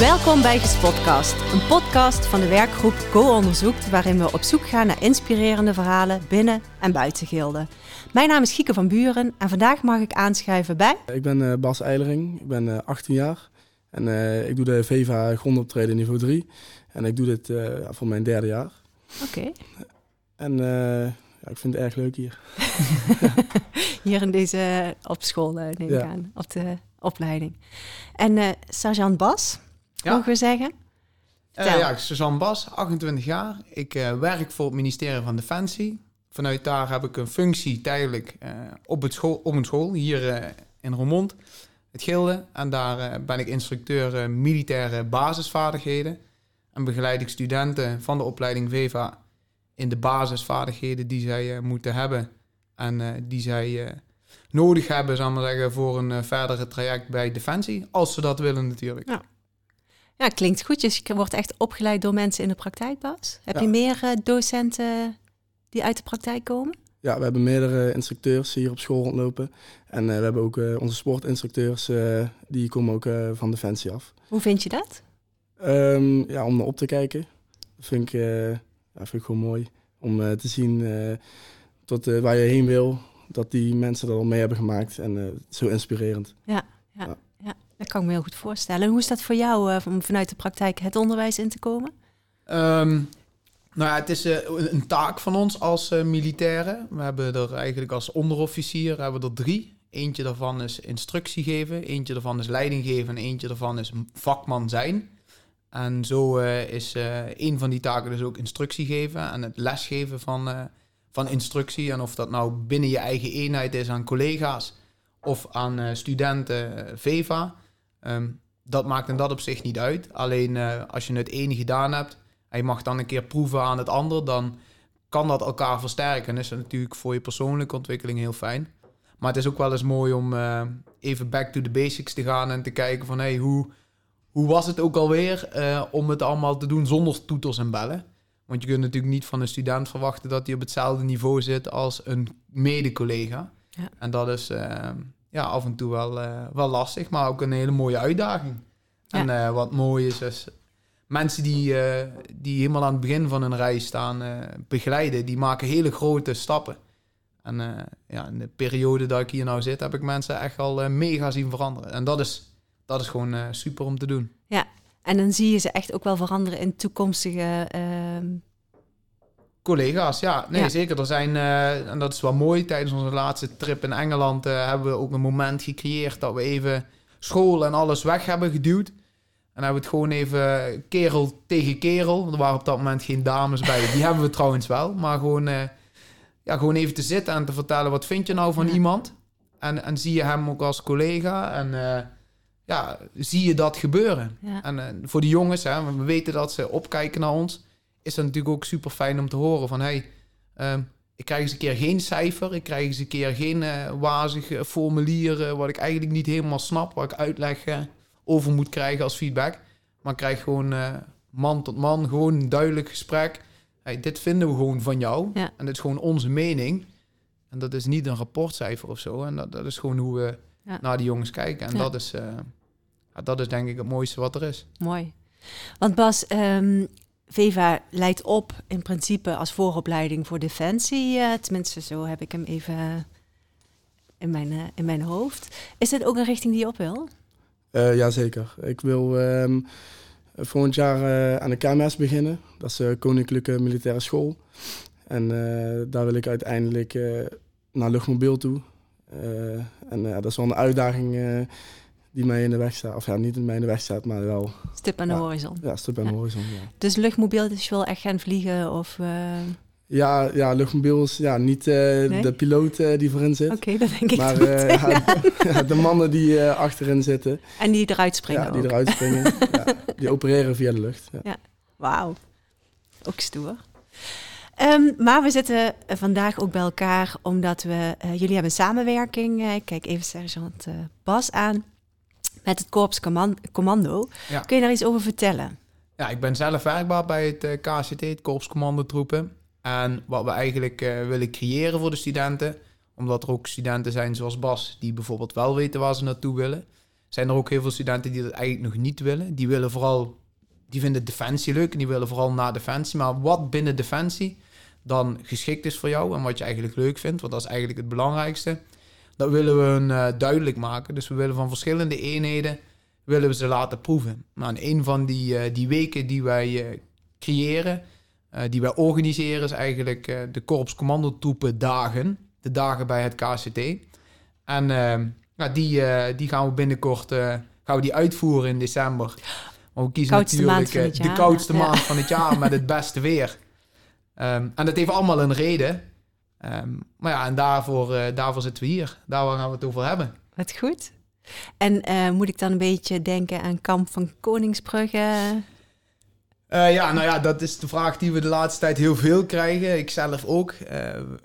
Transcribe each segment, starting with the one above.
Welkom bij Gespotcast, een podcast van de werkgroep Go Onderzoekt, waarin we op zoek gaan naar inspirerende verhalen binnen en buiten Gilde. Mijn naam is Gieke van Buren en vandaag mag ik aanschuiven bij... Ik ben uh, Bas Eilering, ik ben uh, 18 jaar en uh, ik doe de VEVA grondoptreden niveau 3 en ik doe dit uh, voor mijn derde jaar. Oké. En ja, ik vind het erg leuk hier. hier in deze, op school neem ik ja. aan, op de opleiding. En sergeant Bas, ja. mogen we zeggen? Uh, ja, ik ben Suzanne Bas, 28 jaar. Ik uh, werk voor het ministerie van Defensie. Vanuit daar heb ik een functie tijdelijk uh, op, het school, op een school hier in Roermond, het Gilde. En daar ben ik instructeur militaire basisvaardigheden. En begeleid ik studenten van de opleiding VEVA in de basisvaardigheden die zij moeten hebben. En die zij nodig hebben, zal maar zeggen, voor een verdere traject bij Defensie. Als ze dat willen natuurlijk. Ja. Ja, klinkt goed. Dus je wordt echt opgeleid door mensen in de praktijk, Bas. Heb je meer uh, docenten die uit de praktijk komen? Ja, we hebben meerdere instructeurs hier op school rondlopen. En uh, we hebben ook uh, onze sportinstructeurs, die komen ook van Defensie af. Hoe vind je dat? Um, ja, om naar op te kijken. Dat vind ik, ja, vind ik gewoon mooi. Om te zien tot waar je heen wil. Dat die mensen dat al mee hebben gemaakt. En zo inspirerend. ja. ja. ja. Dat kan ik me heel goed voorstellen. En hoe is dat voor jou uh, om vanuit de praktijk het onderwijs in te komen? Um, nou ja, het is uh, een taak van ons als uh, militairen. We hebben er eigenlijk als onderofficier hebben er drie. Eentje daarvan is instructie geven, eentje daarvan is leiding geven en eentje daarvan is vakman zijn. En zo is een van die taken dus ook instructie geven en het lesgeven van, van instructie. En of dat nou binnen je eigen eenheid is aan collega's of aan studenten VEVA. Um, dat maakt in dat op zich niet uit. Alleen uh, als je het ene gedaan hebt en je mag dan een keer proeven aan het ander, dan kan dat elkaar versterken. En is dat natuurlijk voor je persoonlijke ontwikkeling heel fijn. Maar het is ook wel eens mooi om uh, even back to the basics te gaan en te kijken van hey, hoe, hoe was het ook alweer uh, om het allemaal te doen zonder toeters en bellen. Want je kunt natuurlijk niet van een student verwachten dat hij op hetzelfde niveau zit als een mede-collega. Ja. En dat is, ja, af en toe wel, uh, wel lastig, maar ook een hele mooie uitdaging. En uh, wat mooi is, is mensen die, uh, die helemaal aan het begin van een reis staan begeleiden, die maken hele grote stappen. En ja, in de periode dat ik hier nou zit, heb ik mensen echt al mega zien veranderen. En dat is, dat is gewoon super om te doen. Ja, en dan zie je ze echt ook wel veranderen in toekomstige ehm, Collega's, ja. Nee, zeker. Er zijn, uh, en dat is wel mooi, tijdens onze laatste trip in Engeland uh, hebben we ook een moment gecreëerd dat we even school en alles weg hebben geduwd. En hebben we het gewoon even kerel tegen kerel. Er waren op dat moment geen dames bij. Die hebben we trouwens wel. Maar gewoon, uh, ja, gewoon even te zitten en te vertellen, wat vind je nou van iemand? En, en zie je hem ook als collega? En ja, zie je dat gebeuren? Ja. En voor de jongens, hè, we weten dat ze opkijken naar ons is dat natuurlijk ook super fijn om te horen van hey, um, ik krijg eens een keer geen cijfer, ik krijg eens een keer geen uh, wazig formulier wat ik eigenlijk niet helemaal snap, waar ik uitleg uh, over moet krijgen als feedback. Maar ik krijg gewoon uh, man tot man, gewoon een duidelijk gesprek. Hey, dit vinden we gewoon van jou ja. en dit is gewoon onze mening. En dat is niet een rapportcijfer of zo. En dat, dat is gewoon hoe we ja. naar die jongens kijken. En ja. dat, is, dat is denk ik het mooiste wat er is. Mooi. Want Bas, um, Veva leidt op in principe als vooropleiding voor defensie. Uh, tenminste, zo heb ik hem even in mijn, uh, in mijn hoofd. Is dit ook een richting die je op wil? Uh, Jazeker. Ik wil um, volgend jaar aan de KMS beginnen. Dat is de Koninklijke Militaire School. En daar wil ik uiteindelijk naar luchtmobiel toe. en dat is wel een uitdaging die mij in de weg staat. Of ja, niet in mij in de weg staat, maar wel... Stip aan de horizon. Ja, stip aan de horizon, ja. Dus luchtmobiel, dus je wil echt gaan vliegen of... Uh... Ja, ja, luchtmobiel is ja, niet uh, nee? de piloot uh, die voorin zit. Oké, okay, dat denk ik Maar ja, de mannen die achterin zitten. En die eruit springen Ja, die eruit springen. ja, die opereren via de lucht. Ja, wauw. Ook stoer. Um, maar we zitten vandaag ook bij elkaar omdat we... jullie hebben samenwerking. ik kijk even sergeant Bas aan met het Korps Commando. Kun je daar iets over vertellen? Ja, ik ben zelf werkbaar bij het eh, KCT, het Korps Commandotroepen. En wat we eigenlijk uh, willen creëren voor de studenten, omdat er ook studenten zijn zoals Bas, die bijvoorbeeld wel weten waar ze naartoe willen, zijn er ook heel veel studenten die dat eigenlijk nog niet willen. Die willen vooral, die vinden defensie leuk en die willen vooral na defensie. Maar wat binnen defensie dan geschikt is voor jou en wat je eigenlijk leuk vindt, want dat is eigenlijk het belangrijkste. Dat willen we hun uh, duidelijk maken. Dus we willen van verschillende eenheden willen we ze laten proeven. Nou, en een van die, uh, die weken die wij uh, creëren, die wij organiseren, is eigenlijk de Korps Commandotroepen dagen. De dagen bij het KCT. En nou, die, die gaan we binnenkort gaan we die uitvoeren in december. Maar we kiezen koudste natuurlijk de koudste maand van het jaar met het beste weer. Um, en dat heeft allemaal een reden. Um, maar ja, en daarvoor, uh, daarvoor zitten we hier. Daar gaan we het over hebben. Wat goed. En uh, moet ik dan een beetje denken aan Kamp van Koningsbrugge? Uh, ja, nou ja, dat is de vraag die we de laatste tijd heel veel krijgen. Ik zelf ook.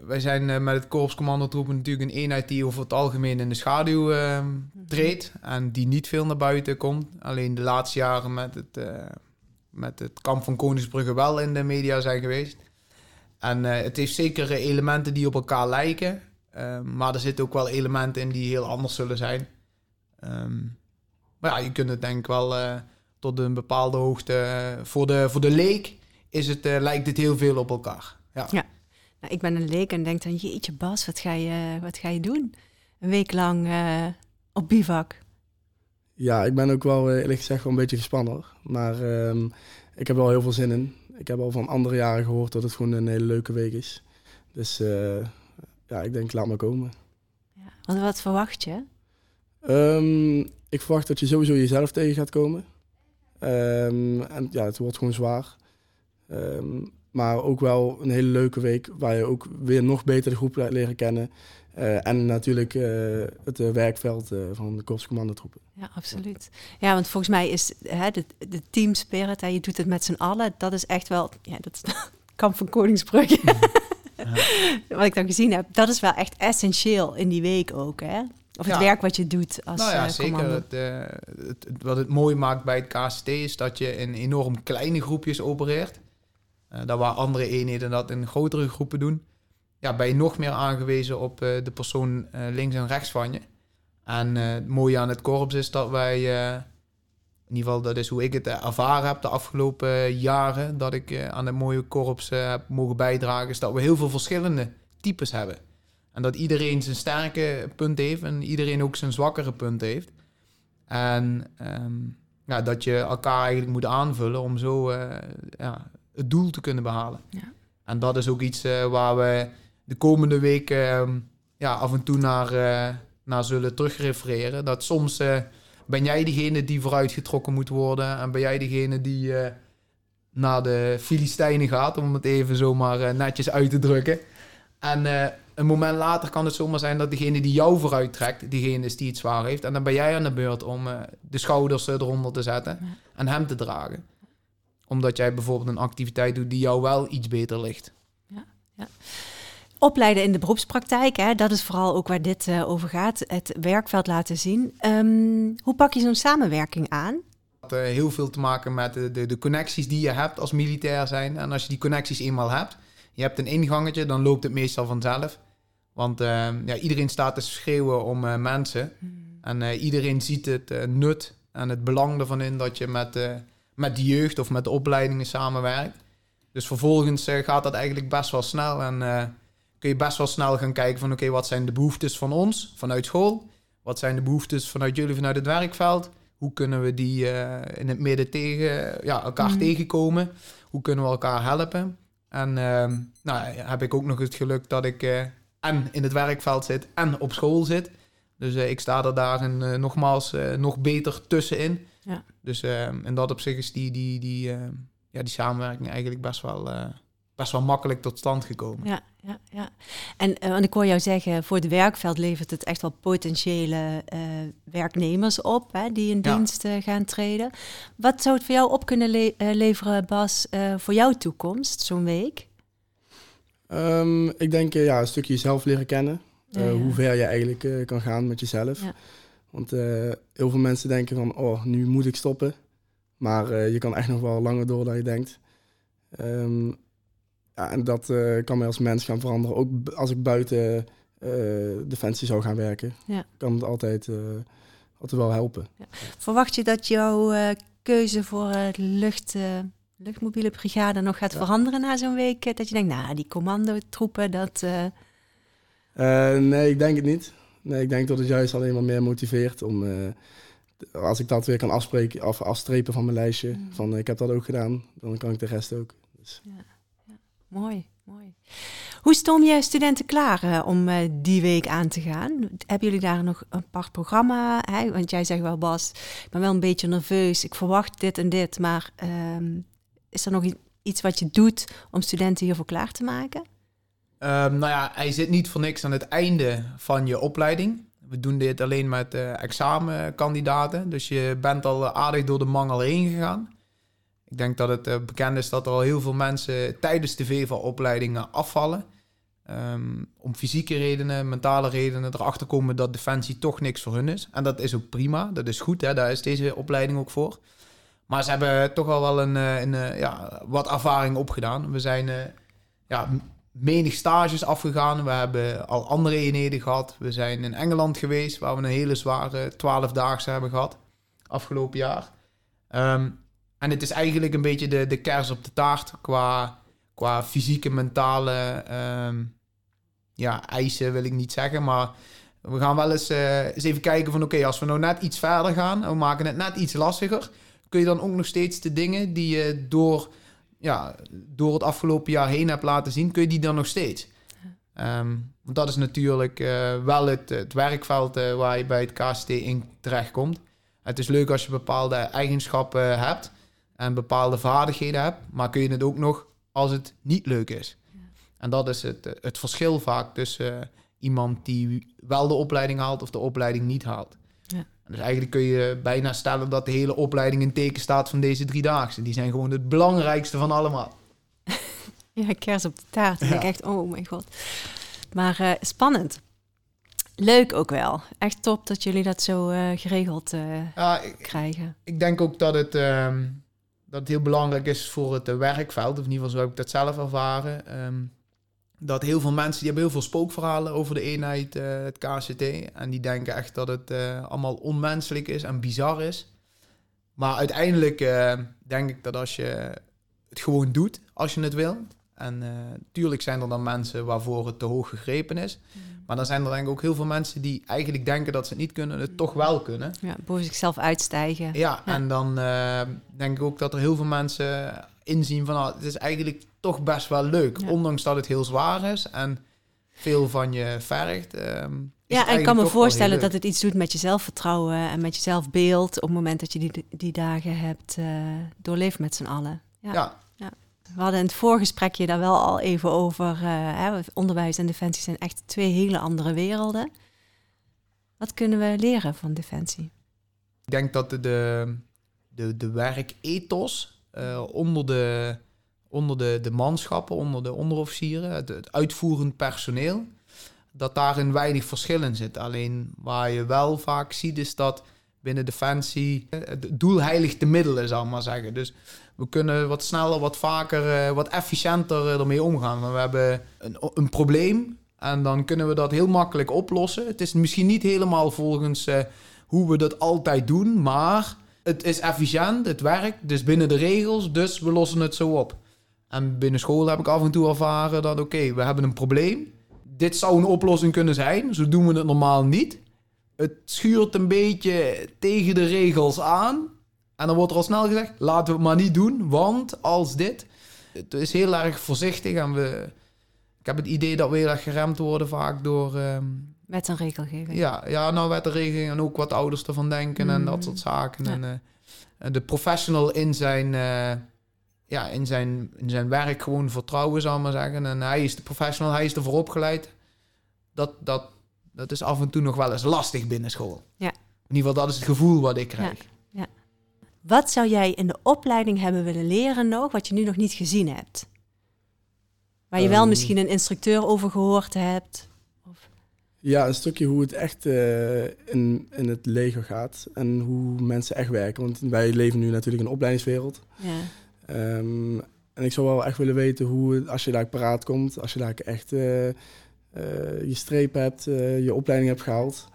wij zijn met het Korps Commandotroepen natuurlijk een eenheid die over het algemeen in de schaduw ehm, mhm. treedt. En die niet veel naar buiten komt. Alleen de laatste jaren met het, met het Kamp van Koningsbrugge wel in de media zijn geweest. En uh, het heeft zeker elementen die op elkaar lijken. Uh, maar er zitten ook wel elementen in die heel anders zullen zijn. Um, maar ja, je kunt het denk ik wel uh, tot een bepaalde hoogte... voor, de, voor de leek is het, lijkt het heel veel op elkaar. Ja. ja. Nou, ik ben een leek en denk dan... Jeetje Bas, wat ga je, wat ga je doen? Een week lang op bivak. Ja, ik ben ook wel eerlijk gezegd wel een beetje gespannen. Maar um, ik heb wel heel veel zin in ik heb al van andere jaren gehoord dat het gewoon een hele leuke week is. Dus uh, ja, ik denk, laat maar komen. Ja. Want wat verwacht je? Um, ik verwacht dat je sowieso jezelf tegen gaat komen. Um, en ja, het wordt gewoon zwaar. Um, maar ook wel een hele leuke week waar je ook weer nog beter de groep leren kennen. Uh, en natuurlijk uh, het uh, werkveld van de korpscommandotroepen. Ja, absoluut. Ja, want volgens mij is hè, de, de team spirit, hè, je doet het met z'n allen, dat is echt wel, ja, dat is kamp van Koningsbrugge. Ja. wat ik dan gezien heb, dat is wel echt essentieel in die week ook, hè? Of het ja. werk wat je doet als Nou ja, zeker. Het, het, wat het mooi maakt bij het KCT is dat je in enorm kleine groepjes opereert. dat waar andere eenheden dat in grotere groepen doen ja, ben je nog meer aangewezen op uh, de persoon uh, links en rechts van je. En uh, het mooie aan het korps is dat wij, in ieder geval dat is hoe ik het ervaren heb de afgelopen jaren, dat ik aan het mooie korps heb mogen bijdragen, is dat we heel veel verschillende types hebben. En dat iedereen zijn sterke punt heeft en iedereen ook zijn zwakkere punt heeft. En um, ja, dat je elkaar eigenlijk moet aanvullen om zo ja, het doel te kunnen behalen. Ja. En dat is ook iets waar we de komende weken ehm, ja, af en toe naar, uh, naar zullen terugrefereren. Dat soms uh, ben jij degene die vooruitgetrokken moet worden. En ben jij degene die uh, naar de Filistijnen gaat, om het even zomaar netjes uit te drukken. En een moment later kan het zomaar zijn dat degene die jou vooruit trekt, diegene is die het zwaar heeft. En dan ben jij aan de beurt om de schouders eronder te zetten en hem te dragen. Omdat jij bijvoorbeeld een activiteit doet die jou wel iets beter ligt. Ja, ja opleiden in de beroepspraktijk, hè, dat is vooral ook waar dit uh, over gaat, het werkveld laten zien. Um, hoe pak je zo'n samenwerking aan? Het had uh, heel veel te maken met de, de, de, connecties die je hebt als militair zijn. En als je die connecties eenmaal hebt, je hebt een ingangetje, dan loopt het meestal vanzelf. Want uh, ja, iedereen staat te schreeuwen om uh, mensen. Hmm. En iedereen ziet het nut en het belang ervan in dat je met, met de jeugd of met de opleidingen samenwerkt. Dus vervolgens gaat dat eigenlijk best wel snel. En kun je best wel snel gaan kijken van oké, wat zijn de behoeftes van ons vanuit school? Wat zijn de behoeftes vanuit jullie vanuit het werkveld? Hoe kunnen we die uh, in het midden tegen, ja, elkaar mm. tegenkomen? Hoe kunnen we elkaar helpen? En uh, nou, heb ik ook nog het geluk dat ik uh, en in het werkveld zit en op school zit. Dus ik sta er daarin nogmaals nog beter tussenin. Ja. Dus in dat opzicht is die, die, die, ja, die samenwerking eigenlijk best wel best wel makkelijk tot stand gekomen. Ja, ja, ja. En, uh, ik hoor jou zeggen, voor het werkveld levert het echt wel potentiële uh, werknemers op hè, die in dienst uh, gaan treden. Wat zou het voor jou op kunnen le leveren, Bas, voor jouw toekomst, zo'n week? Um, ik denk ja, een stukje jezelf leren kennen. Ja, hoe ver je eigenlijk kan gaan met jezelf. Want heel veel mensen denken van, oh, nu moet ik stoppen. Maar je kan echt nog wel langer door dan je denkt. Um, ja, en dat uh, kan mij als mens gaan veranderen. Ook als ik buiten uh, Defensie zou gaan werken, ja. kan het altijd uh, altijd wel helpen. Verwacht je dat jouw eh, keuze voor lucht, luchtmobiele brigade nog gaat veranderen na zo'n week? Dat je denkt, nou, die commandotroepen, dat... nee, ik denk het niet. Nee, ik denk dat het juist alleen maar meer motiveert om... als ik dat weer kan afspreken, af, afstrepen van mijn lijstje, mm. van ik heb dat ook gedaan, dan kan ik de rest ook. Dus. Ja, ja. Mooi, mooi. Hoe stoom je studenten klaar uh, om uh, die week aan te gaan? Hebben jullie daar nog een apart programma? Hè? Want jij zegt wel, Bas, ik ben wel een beetje nerveus. Ik verwacht dit en dit. Maar um, is er nog iets wat je doet om studenten hiervoor klaar te maken? Um, nou ja, hij zit niet voor niks aan het einde van je opleiding. We doen dit alleen met uh, examenkandidaten. Dus je bent al aardig door de mangel heen gegaan. Ik denk dat het bekend is dat er al heel veel mensen tijdens de VEVA-opleidingen afvallen. Um, om fysieke redenen, mentale redenen erachter komen dat defensie toch niks voor hun is. En dat is ook prima, dat is goed, hè? daar is deze opleiding ook voor. Maar ze hebben toch al wel een, eh, een, eh, ja, wat ervaring opgedaan. We zijn ja, menig stages afgegaan. We hebben al andere eenheden gehad. We zijn in Engeland geweest, waar we een hele zware twaalfdaagse hebben gehad afgelopen jaar. Um, en het is eigenlijk een beetje de, de kers op de taart qua, qua fysieke, mentale um, ja, eisen wil ik niet zeggen, maar we gaan wel eens, uh, eens even kijken van oké, als we nou net iets verder gaan en we maken het net iets lastiger, kun je dan ook nog steeds de dingen die je door, ja, door het afgelopen jaar heen hebt laten zien, kun je die dan nog steeds? Um, want dat is natuurlijk uh, wel het, het werkveld uh, waar je bij het KST in terechtkomt. Het is leuk als je bepaalde eigenschappen hebt en bepaalde vaardigheden hebt, maar kun je het ook nog als het niet leuk is. En dat is het, het verschil vaak tussen uh, iemand die wel de opleiding haalt of de opleiding niet haalt. Ja. Dus eigenlijk kun je bijna stellen dat de hele opleiding in teken staat van deze driedaagse. Die zijn gewoon het belangrijkste van allemaal. ja, kers op de taart. Ja. Ik echt, oh mijn god. Maar uh, spannend. Leuk ook wel. Echt top dat jullie dat zo uh, geregeld ja, ik, krijgen. Ik denk ook dat het, um, dat het heel belangrijk is voor het werkveld. Of in ieder geval zo heb ik dat zelf ervaren. Um, dat heel veel mensen die hebben heel veel spookverhalen over de eenheid, uh, het KCT. En die denken echt dat het uh, allemaal onmenselijk is en bizar is. Maar uiteindelijk denk ik dat als je het gewoon doet, als je het wil. En tuurlijk zijn er dan mensen waarvoor het te hoog gegrepen is. Mm. Maar dan zijn er denk ik ook heel veel mensen die eigenlijk denken dat ze het niet kunnen, het toch wel kunnen. Ja, boven zichzelf uitstijgen. Ja, ja. en dan denk ik ook dat er heel veel mensen inzien van... Ah, het is eigenlijk toch best wel leuk. Ondanks dat het heel zwaar is en veel van je vergt. Um, ja, en ik kan me voorstellen dat het iets doet met je zelfvertrouwen en met je zelfbeeld op het moment dat je die, die dagen hebt uh, doorleefd met z'n allen. Ja. ja. We hadden in het voorgesprekje daar wel al even over. Hè, onderwijs en defensie zijn echt twee hele andere werelden. Wat kunnen we leren van defensie? Ik denk dat de, de, de, werkethos uh, onder de onder de, de manschappen, onder de onderofficieren, het, uitvoerend personeel, dat daarin weinig verschil in zit. Alleen waar je wel vaak ziet is dat binnen Defensie het doel heiligt de middelen, zal ik maar zeggen. Dus we kunnen wat sneller, wat vaker, eh, wat efficiënter eh, ermee omgaan. We hebben een, een probleem en dan kunnen we dat heel makkelijk oplossen. Het is misschien niet helemaal volgens uh, hoe we dat altijd doen, maar het is efficiënt, het werkt, dus binnen de regels, dus we lossen het zo op. En binnen school heb ik af en toe ervaren dat, oké, we hebben een probleem. Dit zou een oplossing kunnen zijn. Zo doen we het normaal niet. Het schuurt een beetje tegen de regels aan. En dan wordt er al snel gezegd, laten we het maar niet doen. Want als dit... Het is heel erg voorzichtig en we... Ik heb het idee dat we heel erg geremd worden vaak door... Um, wet en regelgeving. Ja, ja, nou wet en regelgeving en ook wat ouders ervan denken en dat mm. soort zaken. En, uh, de professional in zijn... Uh, ja, in, zijn, in zijn werk gewoon vertrouwen, zal ik maar zeggen. En hij is de professional, hij is ervoor opgeleid. Dat, dat, dat is af en toe nog wel eens lastig binnen school. Ja. In ieder geval, dat is het gevoel wat ik krijg. Ja. Wat zou jij in de opleiding hebben willen leren nog, wat je nu nog niet gezien hebt? Waar je wel ehm. misschien een instructeur over gehoord hebt? Of... Ja, een stukje hoe het echt uh, in, in het leger gaat en hoe mensen echt werken. Want wij leven nu natuurlijk in een opleidingswereld. Ja. Um, en ik zou wel echt willen weten hoe, als je daar paraat komt, als je daar echt uh, uh, je streep hebt, je opleiding hebt gehaald,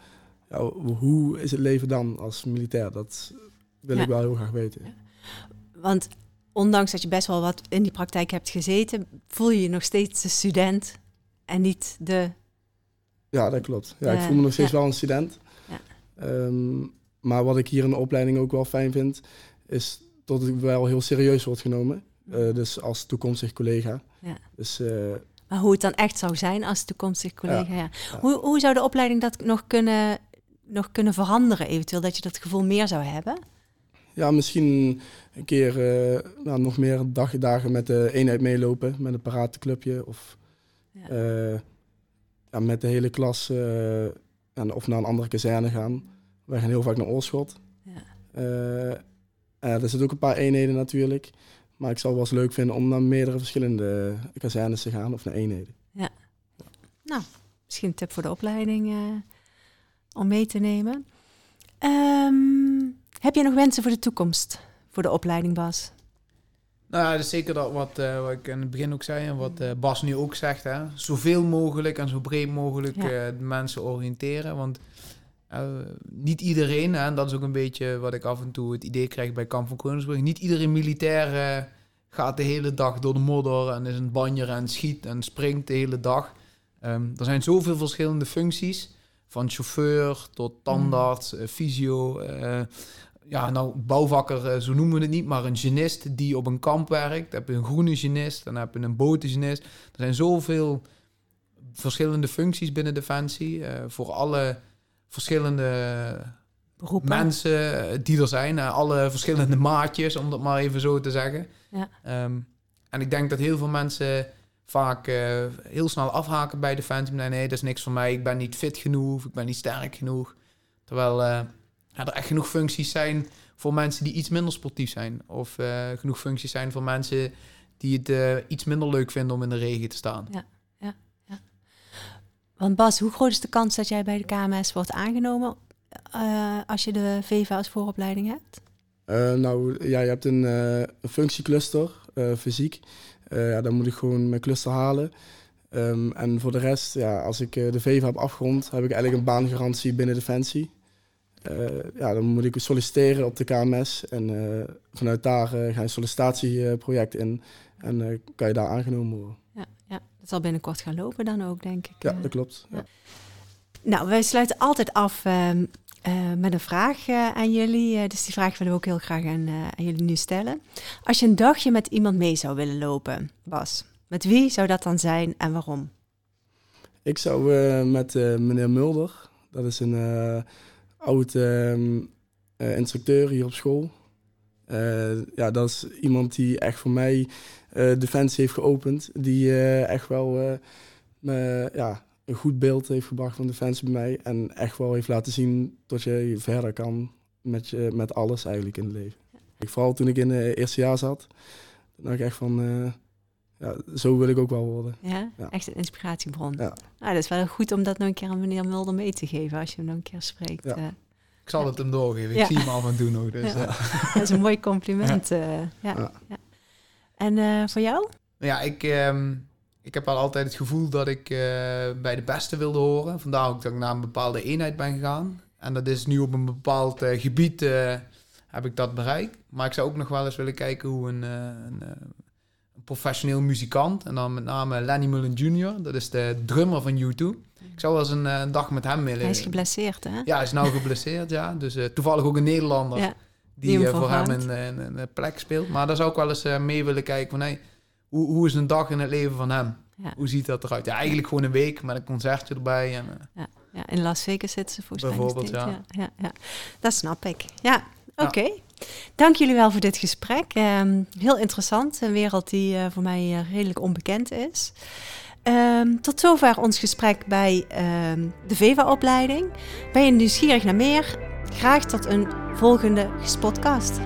ja, hoe is het leven dan als militair? Dat wil Ja. ik wel heel graag weten. Want ondanks dat je best wel wat in die praktijk hebt gezeten, voel je je nog steeds de student en niet de. Ja, dat klopt. Ja, ik Eh, voel me nog steeds ja. wel een student. Ja. Ehm, maar wat ik hier in de opleiding ook wel fijn vind, is dat ik wel heel serieus word genomen. Eh, dus als toekomstig collega. Ja. Dus eh, Maar hoe het dan echt zou zijn als toekomstig collega. Ja. ja. Hoe, hoe zou de opleiding dat nog kunnen, nog kunnen veranderen, eventueel, dat je dat gevoel meer zou hebben? Ja, misschien een keer eh, nou, nog meer dag, dagen met de eenheid meelopen, met een paratenclubje. Of Ja. eh, ja, met de hele klas eh, en, of naar een andere kazerne gaan. Wij gaan heel vaak naar Oorschot. Ja. Er zitten ook een paar eenheden natuurlijk. Maar ik zou wel eens leuk vinden om naar meerdere verschillende kazernes te gaan of naar eenheden. Misschien een tip voor de opleiding om mee te nemen. Ehm, heb je nog wensen voor de toekomst, voor de opleiding, Bas? Nou, ja, dat is zeker dat wat, eh, wat ik in het begin ook zei en wat eh, Bas nu ook zegt. Hè? Zoveel mogelijk en zo breed mogelijk Ja. eh, de mensen oriënteren. Want niet iedereen, hè, en dat is ook een beetje wat ik af en toe het idee krijg bij Kamp van Koningsbrug. Niet iedereen militair gaat de hele dag door de modder en is een banjer en schiet en springt de hele dag. Ehm, er zijn zoveel verschillende functies. Van chauffeur tot tandarts, eh, fysio, ja, nou, bouwvakker, eh, zo noemen we het niet, maar een genist die op een kamp werkt. Dan heb je een groene genist, dan heb je een botengenist. Er zijn zoveel verschillende functies binnen Defensie. eh, voor alle verschillende Beroepen? mensen eh, die er zijn. alle verschillende maatjes, om dat maar even zo te zeggen. Ja. Ehm, en ik denk dat heel veel mensen vaak heel snel afhaken bij Defensie. Nee, nee, dat is niks voor mij. Ik ben niet fit genoeg, ik ben niet sterk genoeg. Terwijl ja, er echt genoeg functies zijn voor mensen die iets minder sportief zijn. Of eh, genoeg functies zijn voor mensen die het eh, iets minder leuk vinden om in de regen te staan. Want Bas, hoe groot is de kans dat jij bij de KMS wordt aangenomen eh, als je de VEVA als vooropleiding hebt? Eh, nou, ja, je hebt een, eh, functiecluster, eh, fysiek. Eh, ja, dan moet ik gewoon mijn cluster halen. Ehm, en voor de rest, ja, als ik eh, de VEVA heb afgerond, heb ik eigenlijk een baangarantie binnen Defensie. Eh, ja, dan moet ik solliciteren op de KMS. En eh, vanuit daar eh, ga je een sollicitatieproject in. En kan je daar aangenomen worden. Ja, ja, dat zal binnenkort gaan lopen dan ook, denk ik. Ja, dat klopt. Ja. Nou, wij sluiten altijd af ehm, eh, met een vraag aan jullie. Dus die vraag willen we ook heel graag aan, aan jullie nu stellen. Als je een dagje met iemand mee zou willen lopen, Bas, met wie zou dat dan zijn en waarom? Ik zou met meneer Mulder, dat is een oud ehm, eh, instructeur hier op school. Eh, ja, dat is iemand die echt voor mij eh Defensie heeft geopend. Die echt wel me, ja, een goed beeld heeft gebracht van Defensie bij mij. En echt wel heeft laten zien dat je verder kan met, je, met alles eigenlijk in het leven. Ik, vooral toen ik in het eerste jaar zat, dan dacht ik echt van, ja, zo wil ik ook wel worden. Ja? Ja. Echt een inspiratiebron. Ja. Nou, dat is wel goed om dat nog een keer aan meneer Mulder mee te geven als je hem nog een keer spreekt. Ja. eh. Ik zal het hem doorgeven. Ik Ja. zie hem af en toe nog. Dus, Ja. eh. dat is een mooi compliment. eh, ja. Ja. Ja. En eh, voor jou? Ja, ik, ehm, ik heb wel altijd het gevoel dat ik eh, bij de beste wilde horen. Vandaar ook dat ik naar een bepaalde eenheid ben gegaan. En dat is nu op een bepaald eh, gebied eh, heb ik dat bereikt. Maar ik zou ook nog wel eens willen kijken hoe een, eh, een, eh, een professioneel muzikant... en dan met name Lenny Mullen Jr., dat is de drummer van U2... Ik zou wel eens een, eh, een dag met hem willen... Hij is geblesseerd, hè? Ja, hij is nou geblesseerd, ja. Dus eh, toevallig ook een Nederlander Ja. die die hem eh, voor hem een, een, een plek speelt. Maar daar zou ik wel eens mee willen kijken van... Hey, hoe, hoe is een dag in het leven van hem? Ja. Hoe ziet dat eruit? Ja, eigenlijk gewoon een week met een concertje erbij. En, eh, Ja, in Las Vegas zitten ze volgens mij Bijvoorbeeld, ja. Ja, ja, Dat snap ik. Ja, Ja. oké. Dank jullie wel voor dit gesprek. Ehm, heel interessant. Een wereld die eh, voor mij eh, redelijk onbekend is. Ehm, tot zover ons gesprek bij ehm, de VEVA-opleiding. Ben je nieuwsgierig naar meer? Graag tot een volgende podcast.